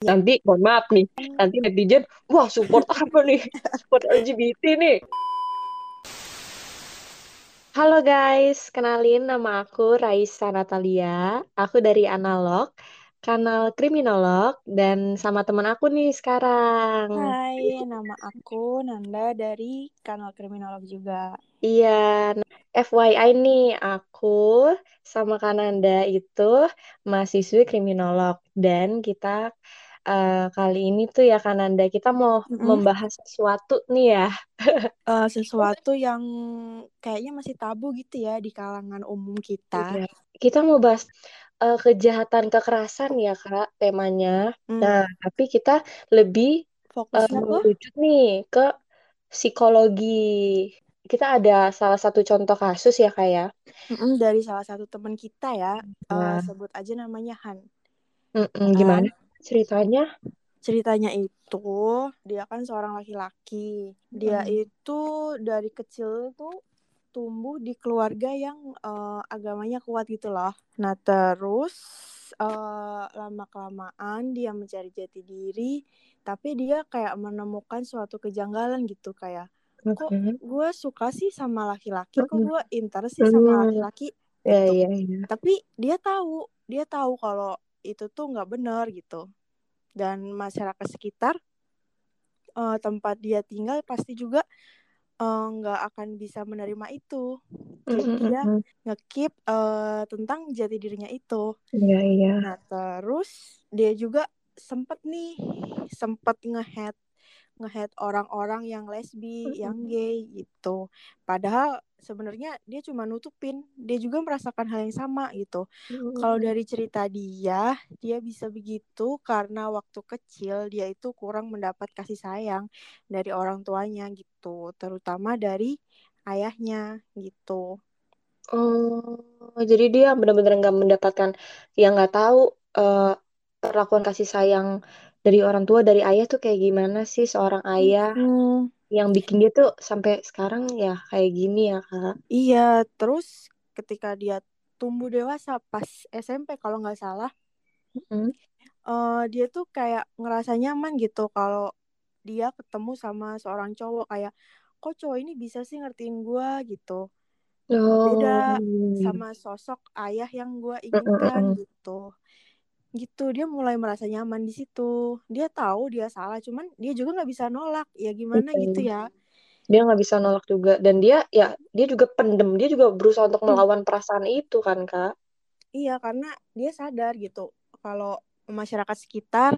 Nanti, mohon maaf nih, nanti netizen, wah support apa nih? Support LGBT nih. Halo guys, kenalin nama aku Raisa Natalia. Aku dari Analog, kanal Kriminolog, dan sama teman aku nih sekarang. Hai, nama aku Nanda dari kanal Kriminolog juga. Iya, FYI nih, aku sama Kananda itu mahasiswi kriminolog dan kita uh, kali ini tuh ya Kananda kita mau mm -hmm. membahas sesuatu nih ya. uh, sesuatu yang kayaknya masih tabu gitu ya di kalangan umum kita. Iya. Kita mau bahas uh, kejahatan kekerasan ya kak temanya. Mm. Nah tapi kita lebih fokusnya uh, nih ke psikologi kita ada salah satu contoh kasus ya kak ya mm dari salah satu teman kita ya nah. uh, sebut aja namanya Han Mm-mm, gimana ceritanya? Ceritanya itu dia kan seorang laki-laki. Dia mm. itu dari kecil tuh tumbuh di keluarga yang uh, agamanya kuat gitu loh. Nah terus uh, lama kelamaan dia mencari jati diri tapi dia kayak menemukan suatu kejanggalan gitu kayak kok gue suka sih sama laki-laki kok gue interest sih sama laki-laki? Yeah, gitu. yeah, yeah. tapi dia tahu dia tahu kalau itu tuh nggak benar gitu dan masyarakat sekitar uh, tempat dia tinggal pasti juga nggak uh, akan bisa menerima itu jadi mm -hmm. dia ngekip uh, tentang jati dirinya itu yeah, yeah. nah terus dia juga sempet nih sempet ngehead ngehead orang-orang yang lesbi, yang gay gitu. Padahal sebenarnya dia cuma nutupin, dia juga merasakan hal yang sama gitu. Mm-hmm. Kalau dari cerita dia, dia bisa begitu karena waktu kecil dia itu kurang mendapat kasih sayang dari orang tuanya gitu, terutama dari ayahnya gitu. Oh, jadi dia benar-benar nggak mendapatkan yang nggak tahu uh, perlakuan kasih sayang dari orang tua dari ayah tuh kayak gimana sih seorang ayah hmm. yang bikin dia tuh sampai sekarang ya kayak gini ya kak iya terus ketika dia tumbuh dewasa pas SMP kalau nggak salah hmm. uh, dia tuh kayak ngerasa nyaman gitu kalau dia ketemu sama seorang cowok kayak kok cowok ini bisa sih ngertiin gue gitu oh. beda sama sosok ayah yang gue inginkan mm -mm. gitu gitu dia mulai merasa nyaman di situ dia tahu dia salah cuman dia juga nggak bisa nolak ya gimana okay. gitu ya dia nggak bisa nolak juga dan dia ya dia juga pendem dia juga berusaha untuk hmm. melawan hmm. perasaan itu kan kak iya karena dia sadar gitu kalau masyarakat sekitar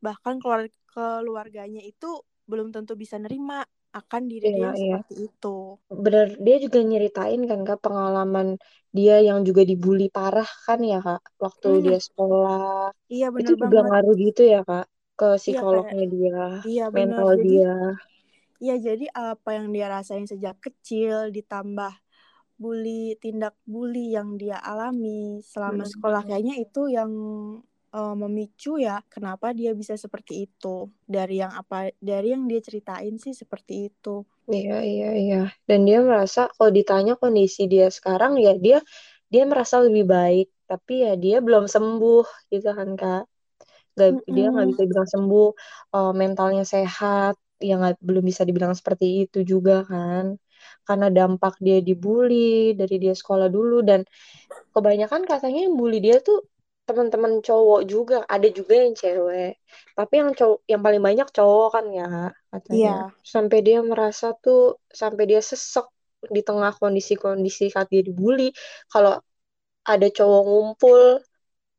bahkan keluarga keluarganya itu belum tentu bisa nerima akan diri iya, dia iya. seperti itu. Bener, dia juga nyeritain kan kak pengalaman dia yang juga dibully parah kan ya kak waktu hmm. dia sekolah. Iya benar Itu juga banget. ngaruh gitu ya kak ke iya, psikolognya iya, dia, iya, mental bener. dia. Iya jadi apa yang dia rasain sejak kecil ditambah bully tindak bully yang dia alami selama hmm. sekolah kayaknya itu yang uh, memicu ya kenapa dia bisa seperti itu? Dari yang apa dari yang dia ceritain sih seperti itu. Iya iya iya. Dan dia merasa kalau ditanya kondisi dia sekarang ya dia dia merasa lebih baik. Tapi ya dia belum sembuh gitu kan kak. Gak, mm -hmm. dia nggak bisa bilang sembuh uh, mentalnya sehat. Ya nggak belum bisa dibilang seperti itu juga kan. Karena dampak dia dibully dari dia sekolah dulu. Dan kebanyakan katanya yang bully dia tuh teman-teman cowok juga ada juga yang cewek. Tapi yang cowok yang paling banyak cowok kan ya katanya. Yeah. sampai dia merasa tuh sampai dia sesek di tengah kondisi-kondisi saat dia dibully. Kalau ada cowok ngumpul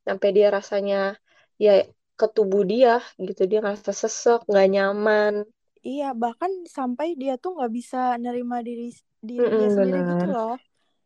sampai dia rasanya ya ke tubuh dia gitu. Dia ngerasa sesek nggak nyaman. Iya bahkan sampai dia tuh nggak bisa nerima diri diri mm -mm, sendiri bener. gitu loh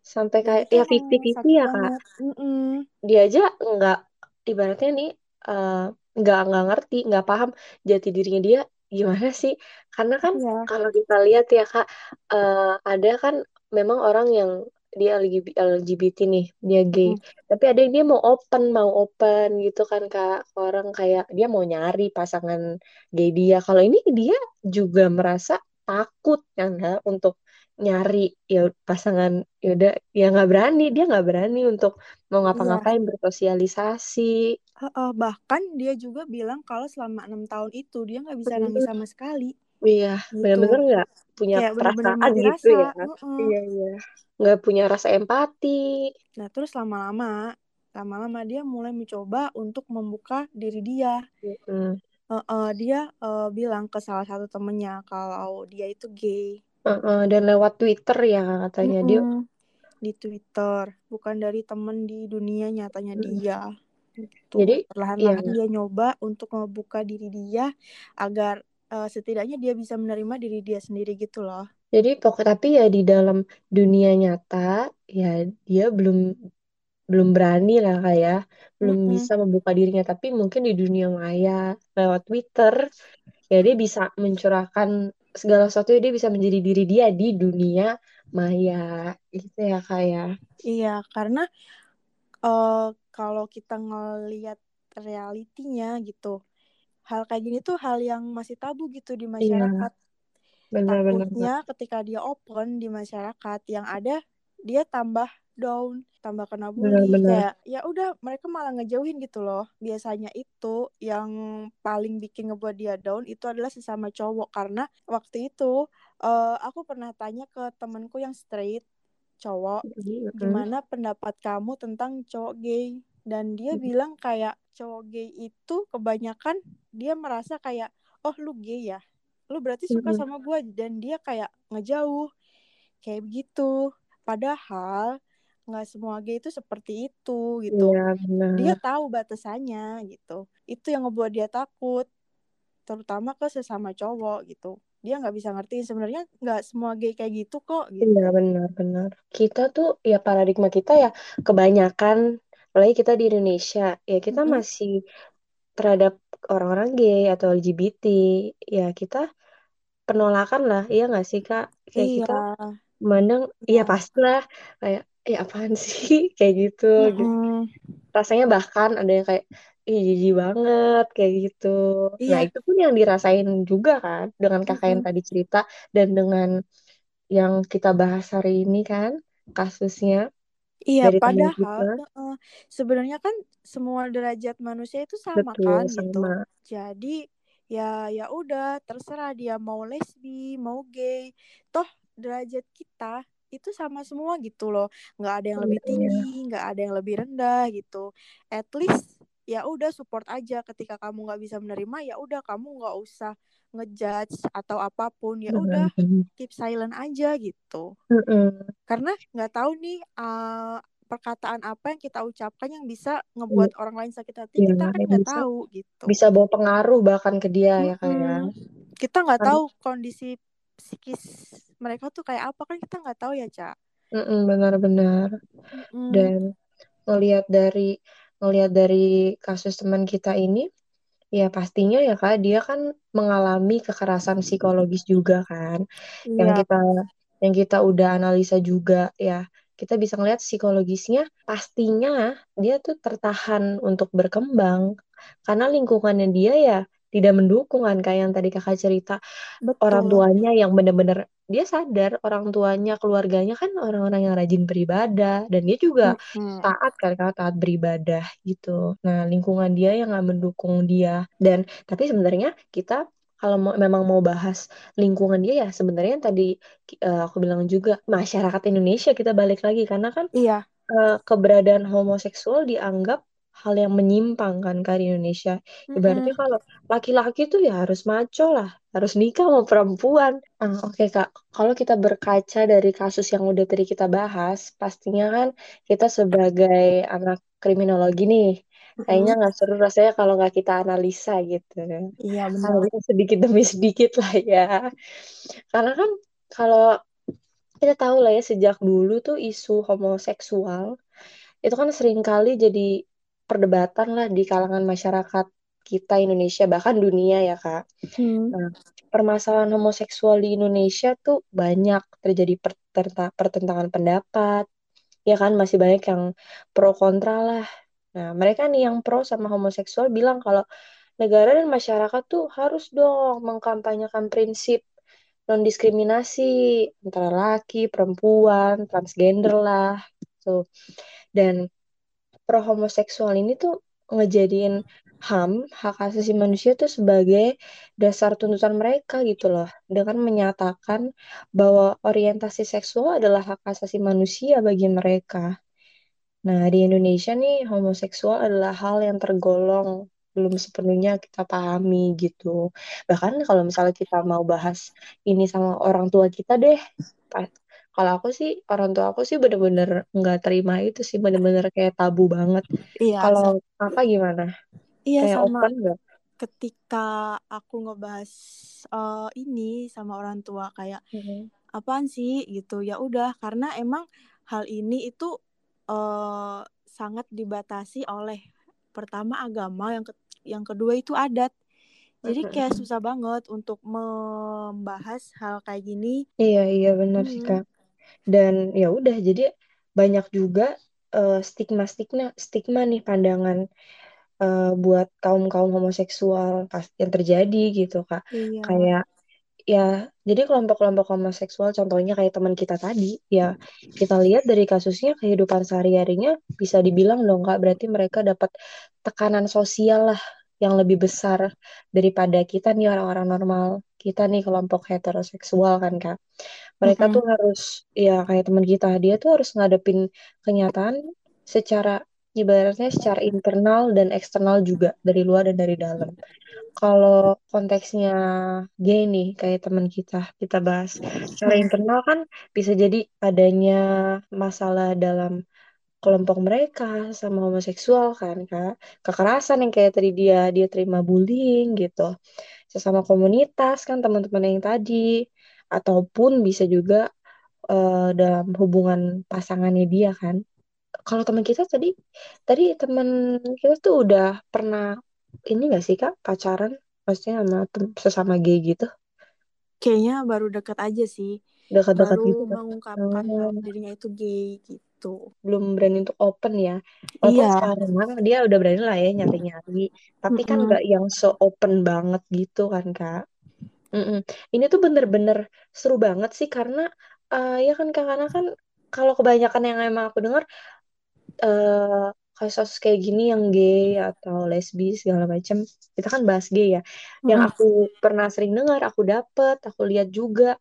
sampai kayak ya fifty fifty ya kak Mm-mm. dia aja nggak ibaratnya nih uh, nggak nggak ngerti nggak paham jati dirinya dia gimana sih karena kan yeah. kalau kita lihat ya kak uh, ada kan memang orang yang dia LGBT nih dia gay hmm. tapi ada yang dia mau open mau open gitu kan kak orang kayak dia mau nyari pasangan gay dia kalau ini dia juga merasa takut ya enggak untuk nyari ya pasangan ya udah ya nggak berani dia nggak berani untuk mau Iya. ngapa-ngapain bersosialisasi. Uh, uh, bahkan dia juga bilang kalau selama enam tahun itu dia nggak bisa nangis sama sekali. Iya gitu. benar-benar nggak punya kayak bener-bener perasaan mati gitu rasa ya. uh-uh. iya iya. Nggak punya rasa empati. Nah terus lama-lama lama-lama dia mulai mencoba untuk membuka diri dia. Hmm. uh, uh, dia uh, bilang ke salah satu temennya kalau dia itu gay uh -uh. dan lewat Twitter ya katanya Mm-mm. dia di Twitter bukan dari temen di dunia nyatanya hmm. dia gitu. jadi perlahan-lahan iya. dia nyoba untuk membuka diri dia agar uh, setidaknya dia bisa menerima diri dia sendiri gitu loh jadi pokok tapi ya di dalam dunia nyata ya dia belum belum berani lah kayak belum Mm-mm. bisa membuka dirinya tapi mungkin di dunia maya lewat Twitter ya dia bisa mencurahkan segala sesuatu dia bisa menjadi diri dia di dunia maya. Gitu ya kayak iya karena uh, kalau kita ngelihat realitinya gitu hal kayak gini tuh hal yang masih tabu gitu di masyarakat. Iya, benar, takutnya ketika dia open di masyarakat yang ada dia tambah down tambah kena bully benar. kayak ya udah mereka malah ngejauhin gitu loh biasanya itu yang paling bikin ngebuat dia down itu adalah sesama cowok karena waktu itu uh, aku pernah tanya ke temenku yang straight cowok mm-hmm. gimana pendapat kamu tentang cowok gay dan dia mm-hmm. bilang kayak cowok gay itu kebanyakan dia merasa kayak oh lu gay ya lu berarti suka mm-hmm. sama gue dan dia kayak ngejauh kayak begitu padahal nggak semua gay itu seperti itu gitu ya, benar. dia tahu batasannya gitu itu yang ngebuat dia takut terutama ke sesama cowok gitu dia nggak bisa ngerti sebenarnya nggak semua gay kayak gitu kok gitu. Iya benar-benar. Kita tuh ya paradigma kita ya kebanyakan, apalagi kita di Indonesia ya kita mm -hmm. masih terhadap orang-orang gay atau LGBT ya kita penolakan lah, iya nggak sih kak? Kayak iya. kita memandang, iya ya, pastilah kayak ya apaan sih kayak gitu. Mm -mm. gitu. Rasanya bahkan ada yang kayak ih jijik banget kayak gitu. Iya. Nah itu pun yang dirasain juga kan dengan kakak Mm-mm. yang tadi cerita dan dengan yang kita bahas hari ini kan kasusnya. Iya dari padahal uh, sebenarnya kan semua derajat manusia itu sama Betul, kan sama. gitu. Jadi ya ya udah terserah dia mau lesbi mau gay toh derajat kita itu sama semua gitu loh. Nggak ada yang lebih tinggi nggak ada yang lebih rendah gitu. At least ya udah support aja. Ketika kamu nggak bisa menerima ya udah kamu nggak usah ngejudge atau apa pun. Ya udah keep silent aja gitu. Karena nggak tahu nih uh, perkataan apa yang kita ucapkan yang bisa ngebuat hmm. orang lain sakit hati. Ya, kita kan nggak tahu gitu. Bisa bawa pengaruh bahkan ke dia hmm. ya. Kayak kita nggak tahu kondisi psikis mereka tuh kayak apa? Kan kita nggak tahu ya cak benar-benar mm. dan ngelihat dari ngelihat dari kasus teman kita ini ya pastinya ya kak dia kan mengalami kekerasan psikologis juga kan. Iya. yang kita yang kita udah analisa juga ya. Kita bisa ngelihat psikologisnya pastinya dia tuh tertahan untuk berkembang. Karena lingkungannya dia ya tidak mendukung kan kayak yang tadi kakak cerita Betul. orang tuanya yang benar-benar dia sadar orang tuanya keluarganya kan orang-orang yang rajin beribadah dan dia juga Hmm. taat kan kalau taat beribadah gitu nah lingkungan dia yang nggak mendukung dia dan tapi sebenarnya kita kalau mau, memang mau bahas lingkungan dia ya sebenarnya tadi uh, aku bilang juga masyarakat Indonesia kita balik lagi karena kan Iya. uh, keberadaan homoseksual dianggap hal yang menyimpang kan kan di Indonesia. Ibaratnya Mm-mm. kalau laki-laki tuh ya harus maco lah, harus nikah sama perempuan. Ah, Oke okay, kak, kalau kita berkaca dari kasus yang udah tadi kita bahas, pastinya kan kita sebagai anak kriminologi nih, kayaknya nggak seru rasanya kalau nggak kita analisa gitu. Iya benar. Sedikit demi sedikit lah ya. Karena kan kalau kita tahu lah ya sejak dulu tuh isu homoseksual itu kan sering kali jadi perdebatan lah di kalangan masyarakat kita Indonesia bahkan dunia ya kak. Hmm. Nah, permasalahan homoseksual di Indonesia tuh banyak terjadi pertentangan pendapat, ya kan masih banyak yang pro kontra lah. Nah mereka nih yang pro sama homoseksual bilang kalau negara dan masyarakat tuh harus dong mengkampanyekan prinsip non diskriminasi antara laki, perempuan, transgender lah, tuh. Dan pro homoseksual ini tuh ngejadiin HAM, hak asasi manusia tuh sebagai dasar tuntutan mereka gitu loh, dengan menyatakan bahwa orientasi seksual adalah hak asasi manusia bagi mereka. Nah, di Indonesia nih homoseksual adalah hal yang tergolong belum sepenuhnya kita pahami gitu. Bahkan kalau misalnya kita mau bahas ini sama orang tua kita deh, kalau aku sih orang tua aku sih bener-bener nggak terima itu sih bener-bener kayak tabu banget. Iya. Kalau apa gimana? Iya kayak sama. open gak? Ketika aku ngebahas uh, ini sama orang tua kayak hmm. apaan sih gitu ya udah karena emang hal ini itu uh, sangat dibatasi oleh pertama agama yang ke yang kedua itu adat jadi kayak susah banget untuk membahas hal kayak gini iya iya benar hmm. sih kak dan ya udah jadi banyak juga uh, stigma stigma stigma nih pandangan uh, buat kaum kaum homoseksual yang terjadi gitu kak iya. kayak ya jadi kelompok-kelompok homoseksual contohnya kayak teman kita tadi ya kita lihat dari kasusnya kehidupan sehari-harinya bisa dibilang dong kak berarti mereka dapat tekanan sosial lah yang lebih besar daripada kita nih orang-orang normal kita nih kelompok heteroseksual kan kak. Mereka mm -hmm. tuh harus ya kayak teman kita dia tuh harus ngadepin kenyataan secara ibaratnya secara internal dan eksternal juga dari luar dan dari dalam. Kalau konteksnya gay nih kayak teman kita kita bahas. Secara internal kan bisa jadi adanya masalah dalam kelompok mereka sama homoseksual kan kak. Kekerasan yang kayak tadi dia dia terima bullying gitu. Sesama komunitas kan teman-teman yang tadi. Ataupun bisa juga uh, dalam hubungan pasangannya dia kan. Kalau teman kita tadi tadi teman kita tuh udah pernah ini gak sih kak pacaran? Maksudnya sama sesama gay gitu? Kayaknya baru deket aja sih. Dekat-dekat baru gitu kan? mengungkapkan oh. dirinya itu gay gitu belum berani untuk open ya walaupun iya. sekarang dia udah berani lah ya nyari-nyari tapi mm -hmm. kan nggak yang so open banget gitu kan kak mm -mm. ini tuh bener-bener seru banget sih karena uh, ya kan karena kan kalau kebanyakan yang emang aku dengar uh, kasus kayak gini yang gay atau lesbi segala macam kita kan bahas gay ya hmm. yang aku pernah sering dengar aku dapet aku lihat juga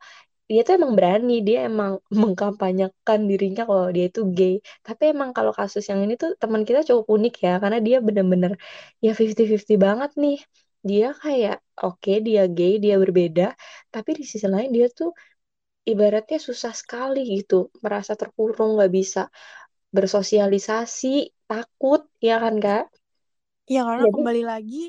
dia tuh emang berani dia emang mengkampanyekan dirinya kalau dia itu gay. Tapi emang kalau kasus yang ini tuh teman kita cukup unik ya karena dia bener-bener ya 50-50 banget nih. Dia kayak oke okay, dia gay dia berbeda tapi di sisi lain dia tuh ibaratnya susah sekali gitu merasa terkurung nggak bisa bersosialisasi takut ya kan kak? Ya karena Jadi, kembali lagi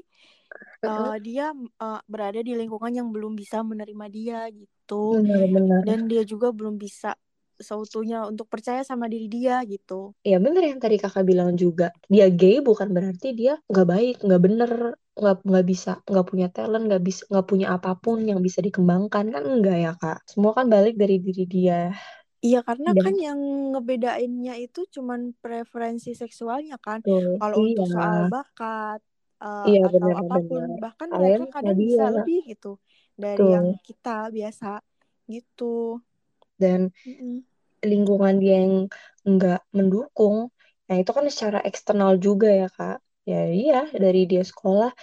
uh, dia uh, berada di lingkungan yang belum bisa menerima dia gitu benar, benar. dan dia juga belum bisa seutuhnya untuk percaya sama diri dia gitu ya bener yang tadi kakak bilang juga dia gay bukan berarti dia nggak baik nggak bener nggak nggak bisa nggak punya talent nggak bisa nggak punya apa pun yang bisa dikembangkan kan enggak ya kak semua kan balik dari diri dia Iya karena Dan, kan yang ngebedainnya itu cuman preferensi seksualnya kan. Tuh, Kalau iya. untuk soal bakat uh, iya, atau bener, apa pun bener. bahkan mereka kadang bisa lebih gitu dari Tuh. yang kita biasa gitu. Dan mm -mm. lingkungan dia yang nggak mendukung, nah itu kan secara eksternal juga ya kak. Ya iya dari dia sekolah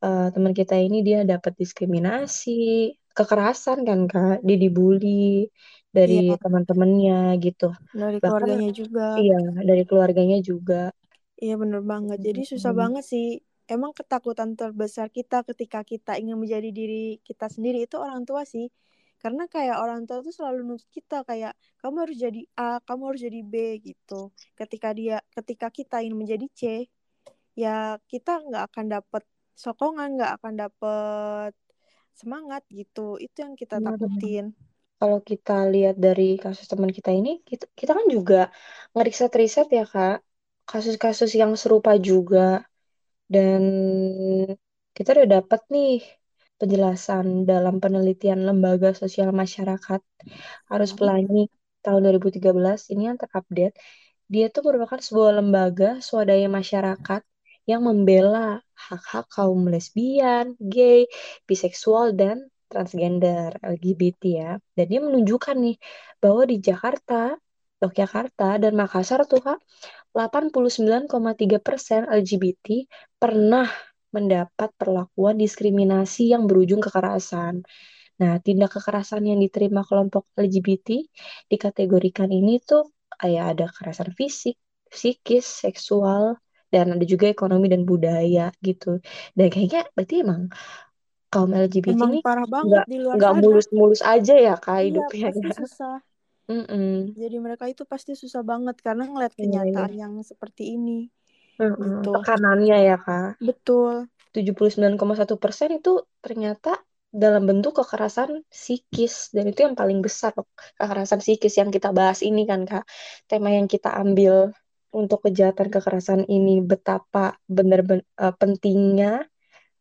uh, teman kita ini dia dapat diskriminasi, kekerasan kan kak, dia dibully dari iya. teman-temannya gitu. Dari Bahkan, keluarganya juga. Iya, dari keluarganya juga. Iya bener banget. Jadi susah hmm. banget sih. Emang ketakutan terbesar kita ketika kita ingin menjadi diri kita sendiri itu orang tua sih. Karena kayak orang tua tuh selalu nuntut kita kayak kamu harus jadi A, kamu harus jadi B gitu. Ketika dia, ketika kita ingin menjadi C, ya kita nggak akan dapet sokongan, nggak akan dapet semangat gitu. Itu yang kita takutin kalau kita lihat dari kasus teman kita ini, kita, kita kan juga ngeriset-riset ya kak, kasus-kasus yang serupa juga. Dan kita udah dapat nih penjelasan dalam penelitian Lembaga Sosial Masyarakat Arus. Pelangi tahun 2013, ini yang terupdate. Dia tuh merupakan sebuah lembaga swadaya masyarakat yang membela hak-hak kaum lesbian, gay, biseksual, dan transgender LGBT ya dan dia menunjukkan nih bahwa di Jakarta Yogyakarta dan Makassar tuh kak 89,3 persen LGBT pernah mendapat perlakuan diskriminasi yang berujung kekerasan. Nah, tindak kekerasan yang diterima kelompok LGBT dikategorikan ini tuh kayak ada kekerasan fisik, psikis, seksual, dan ada juga ekonomi dan budaya gitu. Dan kayaknya berarti emang kaum LGBT Emang ini parah banget nggak di luar nggak sana. mulus-mulus aja ya kak Iya, hidupnya pasti ya. susah. Mm-mm. Jadi mereka itu pasti susah banget karena ngeliat Iya, iya. kenyataan yang seperti ini. Mm-mm. Gitu. Tekanannya ya kak. Betul. 79,1 persen itu ternyata dalam bentuk kekerasan psikis dan itu yang paling besar loh, kekerasan psikis yang kita bahas ini kan kak tema yang kita ambil untuk kejahatan kekerasan ini betapa benar-benar uh, pentingnya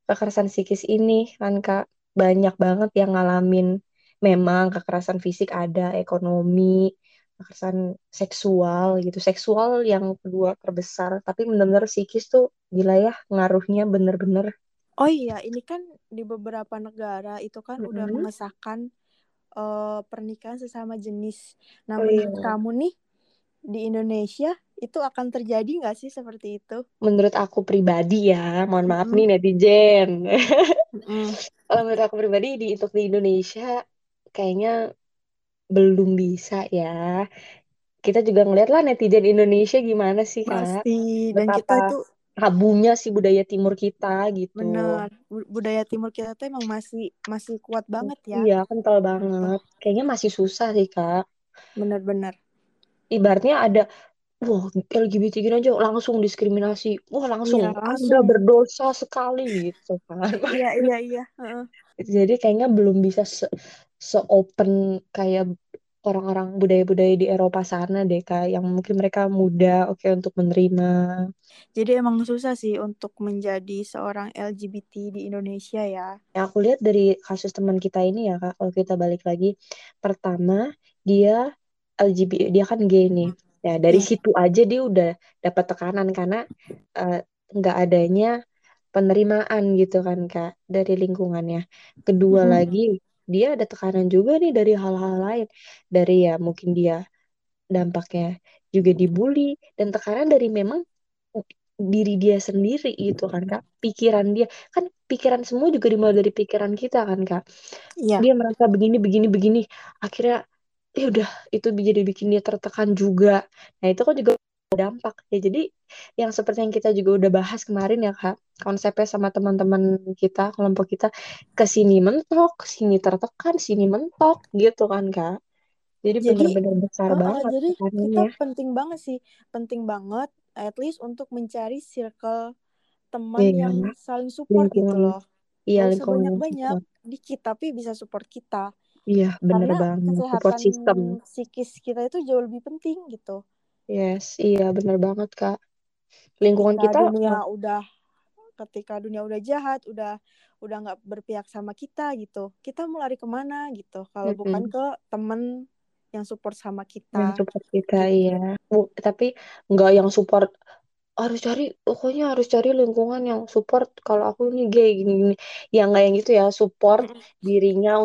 kekerasan psikis ini kan kak banyak banget yang ngalamin memang kekerasan fisik ada ekonomi kekerasan seksual gitu seksual yang kedua terbesar tapi benar-benar psikis tuh gila ya ngaruhnya bener-bener Oh iya, ini kan di beberapa negara itu kan mm-hmm. udah mengesahkan uh, pernikahan sesama jenis. Nah, oh, menurut iya. kamu nih di Indonesia itu akan terjadi nggak sih seperti itu? Menurut aku pribadi ya, mohon maaf mm-hmm. nih netizen. mm-hmm. Kalau menurut aku pribadi di untuk di Indonesia kayaknya belum bisa ya. Kita juga ngeliat lah netizen Indonesia gimana sih kak? Pasti. Dan Betapa kita itu tabunya sih budaya timur kita gitu. Benar. Budaya timur kita tuh emang masih masih kuat banget ya. Iya, kental banget. Kayaknya masih susah sih, Kak. Benar-benar. Ibaratnya ada wah LGBT gini aja langsung diskriminasi. Wah, langsung, iya, langsung. Anda berdosa sekali gitu kan. iya, iya, iya. Uh. Jadi kayaknya belum bisa se, se open kayak orang-orang budaya-budaya di Eropa sana deh kak yang mungkin mereka muda oke okay, untuk menerima jadi emang susah sih untuk menjadi seorang LGBT di Indonesia ya ya aku lihat dari kasus teman kita ini ya kak kalau kita balik lagi pertama dia LGBT dia kan gay nih ya dari hmm. situ aja dia udah dapat tekanan karena nggak uh, adanya penerimaan gitu kan kak dari lingkungannya kedua hmm. lagi dia ada tekanan juga nih dari hal-hal lain. Dari ya mungkin dia dampaknya juga dibully dan tekanan dari memang diri dia sendiri gitu kan kak. Pikiran dia. Kan pikiran semua juga dimulai dari pikiran kita kan kak. Yeah. dia merasa begini begini begini. Akhirnya ya udah itu jadi bikin dia tertekan juga. Nah itu kan juga dampak ya jadi yang seperti yang kita juga udah bahas kemarin ya kak konsepnya sama teman-teman kita kelompok kita ke sini mentok sini tertekan sini mentok gitu kan kak. Jadi, benar-benar besar uh, banget jadi kita penting banget sih penting banget at least untuk mencari circle teman yeah. yang saling support lingkungan. gitu loh. Iya Gak banyak-banyak dikit tapi bisa support kita. Iya benar banget kesehatan support system psikis kita itu jauh lebih penting gitu Yes, iya benar banget kak. Lingkungan ketika kita dunia udah ketika dunia udah jahat, udah udah nggak berpihak sama kita gitu, kita mau lari ke mana gitu? Kalau mm -hmm. bukan ke temen yang support sama kita. Yang support kita iya. Tapi nggak yang support harus cari pokoknya harus cari lingkungan yang support kalau aku nih gay gini gini yang nggak yang gitu ya support dirinya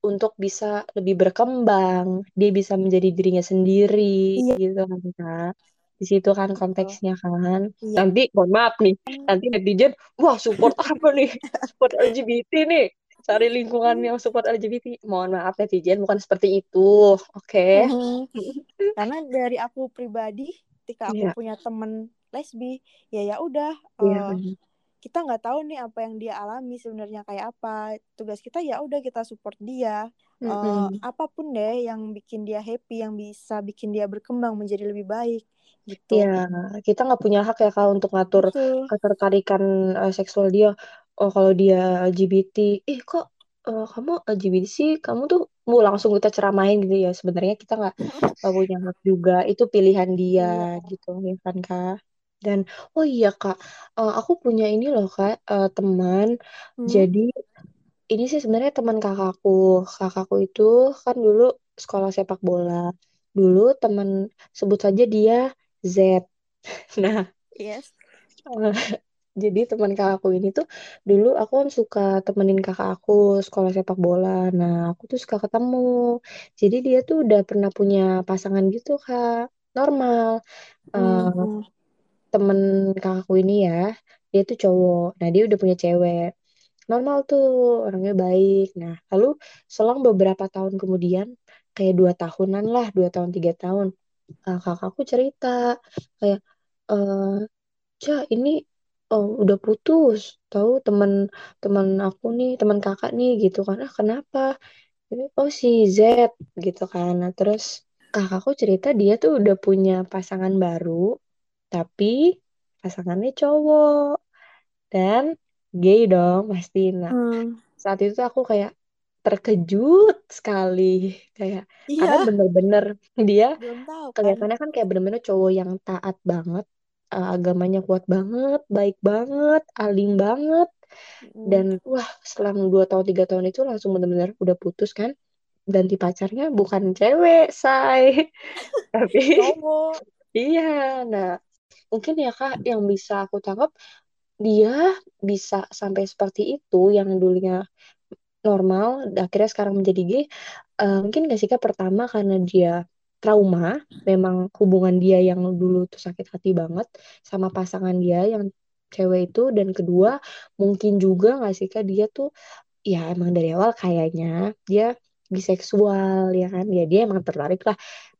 untuk bisa lebih berkembang, dia bisa menjadi dirinya sendiri, iya. gitu kan kak. Di situ kan konteksnya kan. Iya. Nanti, mohon maaf nih, nanti netizen, wah support apa nih? Support LGBT nih. Cari lingkungan yang support LGBT. Mohon maaf netizen, bukan seperti itu, oke? Okay? Mm -hmm. Karena dari aku pribadi, ketika aku yeah. punya temen lesbi, ya ya udah. Yeah. Uh, kita nggak tahu nih apa yang dia alami sebenarnya kayak apa. Tugas kita ya udah kita support dia. Mm-hmm. uh, apa pun deh yang bikin dia happy yang bisa bikin dia berkembang menjadi lebih baik gitu. Ya kita nggak punya hak ya kak untuk ngatur Betul. ketertarikan uh, seksual dia. Oh kalau dia LGBT ih kok uh, kamu LGBT sih? Kamu tuh mau langsung kita ceramain gitu ya. Sebenarnya kita nggak punya hak juga. Itu pilihan dia yeah. gitu ya kan kak dan oh iya kak, uh, aku punya ini loh kak uh, teman. Hmm. Jadi ini sih sebenarnya teman kakakku. Kakakku itu kan dulu sekolah sepak bola. Dulu teman sebut saja dia Z. Nah, yes. Uh, Jadi teman kakakku ini tuh dulu aku kan suka temenin kakak aku sekolah sepak bola. Nah, aku tuh suka ketemu. Jadi dia tuh udah pernah punya pasangan gitu, Kak. Normal. Eh, Hmm. Temen kakakku ini ya, dia tuh cowok. Nah, dia udah punya cewek. Normal tuh, orangnya baik. Nah, lalu selang beberapa tahun kemudian, kayak dua tahunan lah, dua tahun, tiga tahun, eh, kakakku cerita, kayak, eh Cak, ini oh, udah putus. Tahu teman teman aku nih, teman kakak nih gitu kan. Ah, kenapa? Oh, si Z gitu kan. Nah, terus kakakku cerita dia tuh udah punya pasangan baru, tapi pasangannya cowok dan gay dong pasti. Nah, Hmm. saat itu aku kayak terkejut sekali kayak karena Iya, bener-bener dia tahu kan. kelihatannya kan kayak bener-bener cowok yang taat banget, eh, agamanya kuat banget, baik banget, alim banget, Hmm. dan wah selang dua tahun tiga tahun itu langsung bener-bener udah putus kan, dan di pacarnya bukan cewek, say, tapi Cowok. iya, nah mungkin ya kak yang bisa aku tangkap dia bisa sampai seperti itu yang dulunya normal, akhirnya sekarang menjadi gay, eh, mungkin gak sih Kak pertama karena dia trauma, memang hubungan dia yang dulu tuh sakit hati banget sama pasangan dia yang cewek itu, dan kedua mungkin juga gak sih Kak dia tuh ya emang dari awal kayaknya dia biseksual ya kan, ya dia emang tertarik lah,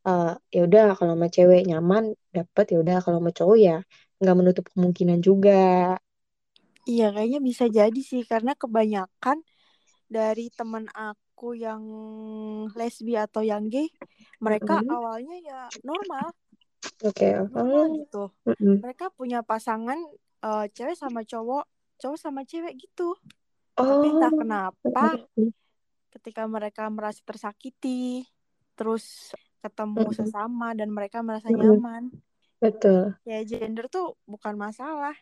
Eh, ya udah kalau sama cewek nyaman dapet ya udah kalau sama cowok ya nggak menutup kemungkinan juga. Iya, kayaknya bisa jadi sih karena kebanyakan dari teman aku yang lesbi atau yang gay, mereka Mm-mm. awalnya ya normal, Oke, normal Oh, gitu. mm-mm. Mereka punya pasangan eh, cewek sama cowok, cowok sama cewek gitu. Tapi entah Oh, kenapa ketika mereka merasa tersakiti, terus ketemu Mm-mm. sesama dan mereka merasa Mm-mm. nyaman, Betul. ya gender tuh bukan masalah.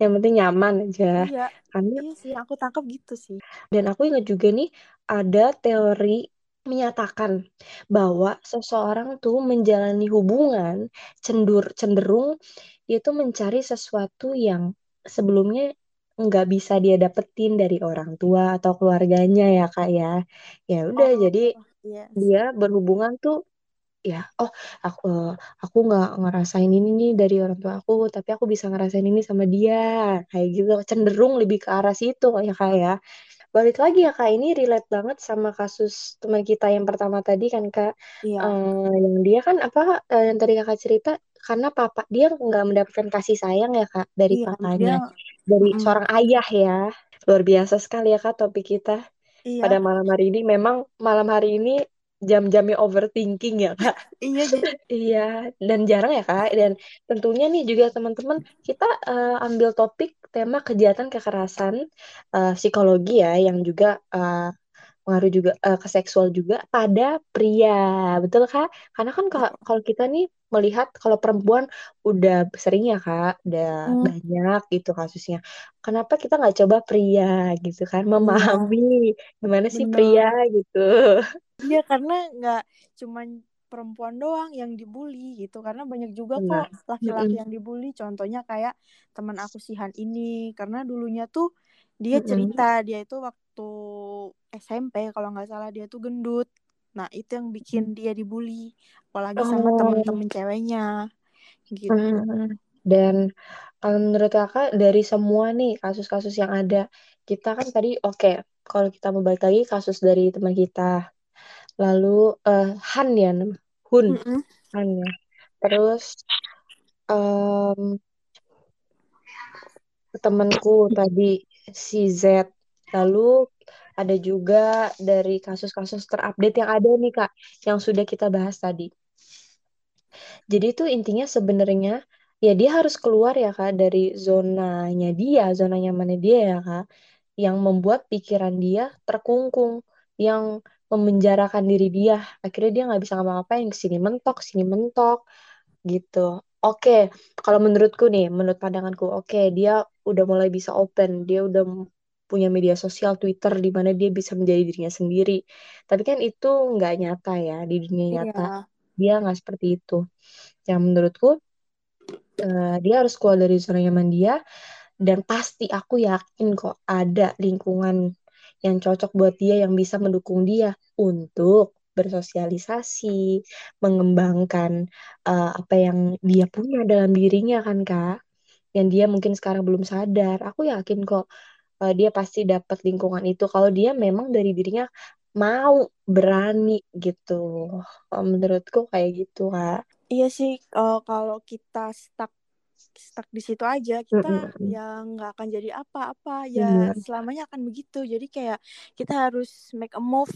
Yang penting nyaman aja. Iya, Karena iya sih, aku tangkap gitu sih. dan aku ingat juga nih ada teori menyatakan bahwa seseorang tuh menjalani hubungan cendur cenderung dia tuh mencari sesuatu yang sebelumnya nggak bisa dia dapetin dari orang tua atau keluarganya ya kak ya. Ya udah Oh, jadi iya dia berhubungan tuh ya oh aku eh, aku nggak ngerasain ini nih dari orang tua aku tapi aku bisa ngerasain ini sama dia. Kayak gitu cenderung lebih ke arah situ ya kak ya. Balik lagi ya kak ini relate banget sama kasus teman kita yang pertama tadi kan kak. Iya, Eh, yang dia kan apa eh, yang tadi kakak cerita karena papa dia nggak mendapatkan kasih sayang ya kak dari iya, dia, papanya dari mm-mm. seorang ayah ya. Luar biasa sekali ya kak topik kita. Pada iya, malam hari ini memang malam hari ini jam-jamnya overthinking ya kak iya, Iya, dan jarang ya Kak. Dan tentunya nih juga teman-teman kita eh, ambil topik tema kejahatan kekerasan eh, psikologi ya, yang juga eh, pengaruh juga eh, ke seksual juga pada pria, betul Kak? Karena kan ka- kalau kita nih melihat kalau perempuan udah sering ya Kak, udah mm, banyak gitu kasusnya. Kenapa kita nggak coba pria gitu kan, iya, memahami gimana sih pria bener. gitu. Iya, karena nggak cuman perempuan doang yang dibully gitu, karena banyak juga kok Benar. laki-laki yang dibully. Contohnya kayak teman aku Sihan ini, karena dulunya tuh dia cerita Mm-mm. dia itu waktu SMP kalau nggak salah dia tuh gendut. Nah, itu yang bikin dia dibully, apalagi sama Oh, temen-temen ceweknya gitu. Hmm, Dan kalau menurut kakak dari semua nih kasus-kasus yang ada, kita kan tadi oke, kalau kita mau balik lagi kasus dari teman kita, lalu eh, Han ya, Hun, Mm-mm. Han ya. Terus em, temanku tadi si Z, lalu ada juga dari kasus-kasus terupdate yang ada nih Kak, yang sudah kita bahas tadi. Jadi itu intinya sebenarnya ya dia harus keluar ya Kak dari zonanya dia, zona nyamannya dia ya Kak, yang membuat pikiran dia terkungkung, yang memenjarakan diri dia. Akhirnya dia nggak bisa ngapa-ngapain, sini mentok, sini mentok gitu. Oke, kalau menurutku nih, menurut pandanganku, oke dia udah mulai bisa open, dia udah punya media sosial Twitter di mana dia bisa menjadi dirinya sendiri. Tapi kan itu nggak nyata ya di dunia nyata. Iya, Dia nggak seperti itu. Yang menurutku eh, dia harus keluar dari zona nyaman dia dan pasti aku yakin kok ada lingkungan yang cocok buat dia yang bisa mendukung dia untuk bersosialisasi, mengembangkan uh, apa yang dia punya dalam dirinya kan Kak, yang dia mungkin sekarang belum sadar. Aku yakin kok uh, dia pasti dapat lingkungan itu kalau dia memang dari dirinya mau berani gitu. Menurutku kayak gitu kak. Iya sih uh, kalau kita stuck stuck di situ aja kita mm -mm. ya nggak akan jadi apa-apa ya mm. selamanya akan begitu jadi kayak kita harus make a move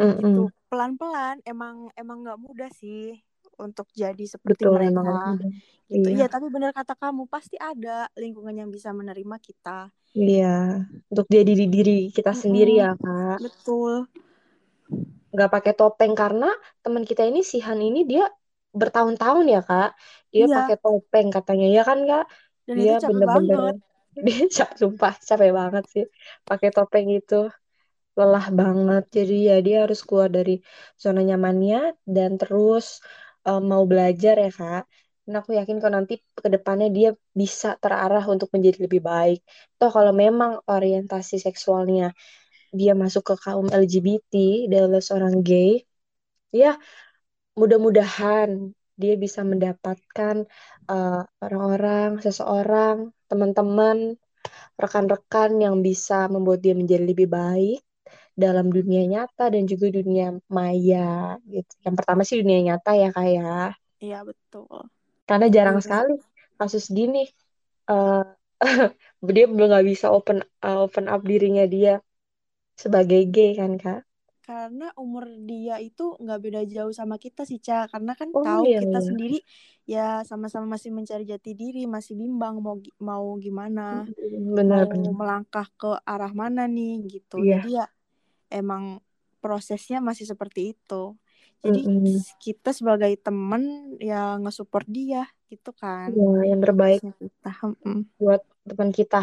mm -mm. gitu pelan-pelan emang emang nggak mudah sih untuk jadi seperti Betul, mereka gitu. Iya. ya tapi benar kata kamu pasti ada lingkungan yang bisa menerima kita. Iya untuk jadi diri diri kita mm -mm. sendiri ya kak. Betul. Nggak pakai topeng karena teman kita ini si Han ini dia bertahun-tahun ya kak. Dia iya. pakai topeng katanya ya kan kak? Dan dia bener-bener dia sumpah capek banget sih pakai topeng itu. Lelah banget. Jadi ya dia harus keluar dari zona nyamannya dan terus um, mau belajar ya kak. Dan aku yakin kalau nanti ke depannya dia bisa terarah untuk menjadi lebih baik. Toh kalau memang orientasi seksualnya dia masuk ke kaum LGBT adalah seorang gay ya mudah-mudahan dia bisa mendapatkan uh, orang-orang seseorang teman-teman rekan-rekan yang bisa membuat dia menjadi lebih baik dalam dunia nyata dan juga dunia maya gitu. Yang pertama sih dunia nyata ya kak ya. Iya betul. Karena jarang sekali kasus gini uh, dia belum nggak bisa open uh, open up dirinya dia sebagai gay kan kak karena umur dia itu nggak beda jauh sama kita sih Ca karena kan oh, tahu iya, kita iya. sendiri ya sama-sama masih mencari jati diri masih bimbang mau mau gimana benar, mau benar. melangkah ke arah mana nih gitu iya. jadi ya emang prosesnya masih seperti itu jadi mm -hmm. kita sebagai temen ya nge-support dia gitu kan ya, yang terbaik kita. buat teman kita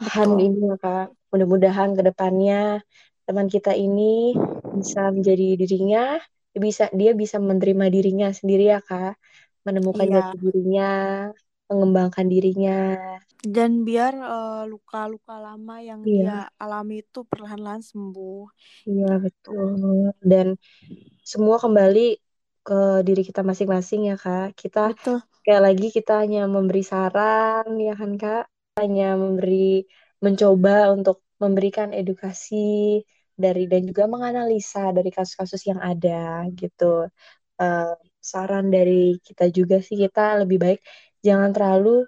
Han ini ya kak mudah-mudahan ke depannya teman kita ini bisa menjadi dirinya bisa dia bisa menerima dirinya sendiri ya kak menemukan iya. jati dirinya mengembangkan dirinya dan biar uh, luka-luka lama yang iya. dia alami itu perlahan-lahan sembuh iya betul dan semua kembali ke diri kita masing-masing ya kak kita betul. kayak lagi kita hanya memberi saran ya kan kak hanya memberi mencoba untuk memberikan edukasi dari dan juga menganalisa dari kasus-kasus yang ada gitu. Uh, saran dari kita juga sih kita lebih baik jangan terlalu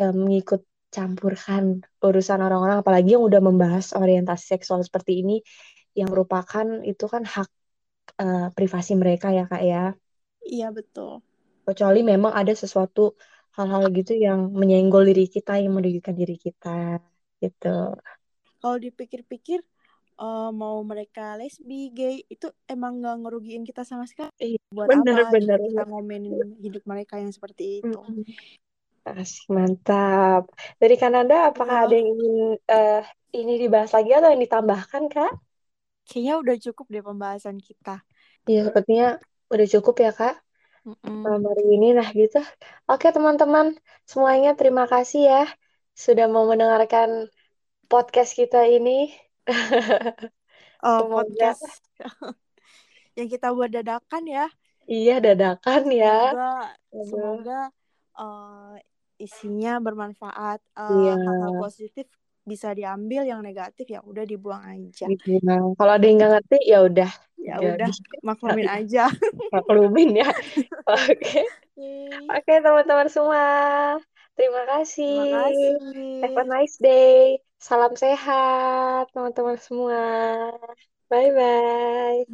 mengikut campurkan urusan orang-orang apalagi yang udah membahas orientasi seksual seperti ini yang merupakan itu kan hak uh, privasi mereka ya kak ya. Iya betul. Kecuali memang ada sesuatu hal-hal gitu yang menyenggol diri kita yang merugikan diri kita gitu kalau dipikir-pikir uh, mau mereka lesbi, gay itu emang nggak ngerugiin kita sama sekali. Iya, Buat bener, apa bener, kita ngomenin hidup mereka yang seperti itu? Asik, mantap. Dari Kanada, apakah ada yang ingin uh, ini dibahas lagi atau yang ditambahkan, Kak? Kayaknya udah cukup deh pembahasan kita. Iya, sepertinya udah cukup ya, Kak. Mm hari ini, nah gitu. Oke, teman-teman. Semuanya terima kasih ya sudah mau mendengarkan podcast kita ini. oh, Semoga... podcast yang kita buat dadakan ya. Iya, dadakan ya. Semoga, semoga uh, isinya bermanfaat. Uh, iya. Hal-hal positif bisa diambil, yang negatif ya udah dibuang aja. Dibuang. Kalau ada yang nggak ngerti ya udah. Ya udah, maklumin aja. maklumin ya. Oke. Okay. Oke, okay, teman-teman semua. Terima kasih. Terima kasih. Have a nice day. Salam sehat, teman-teman semua. Bye-bye.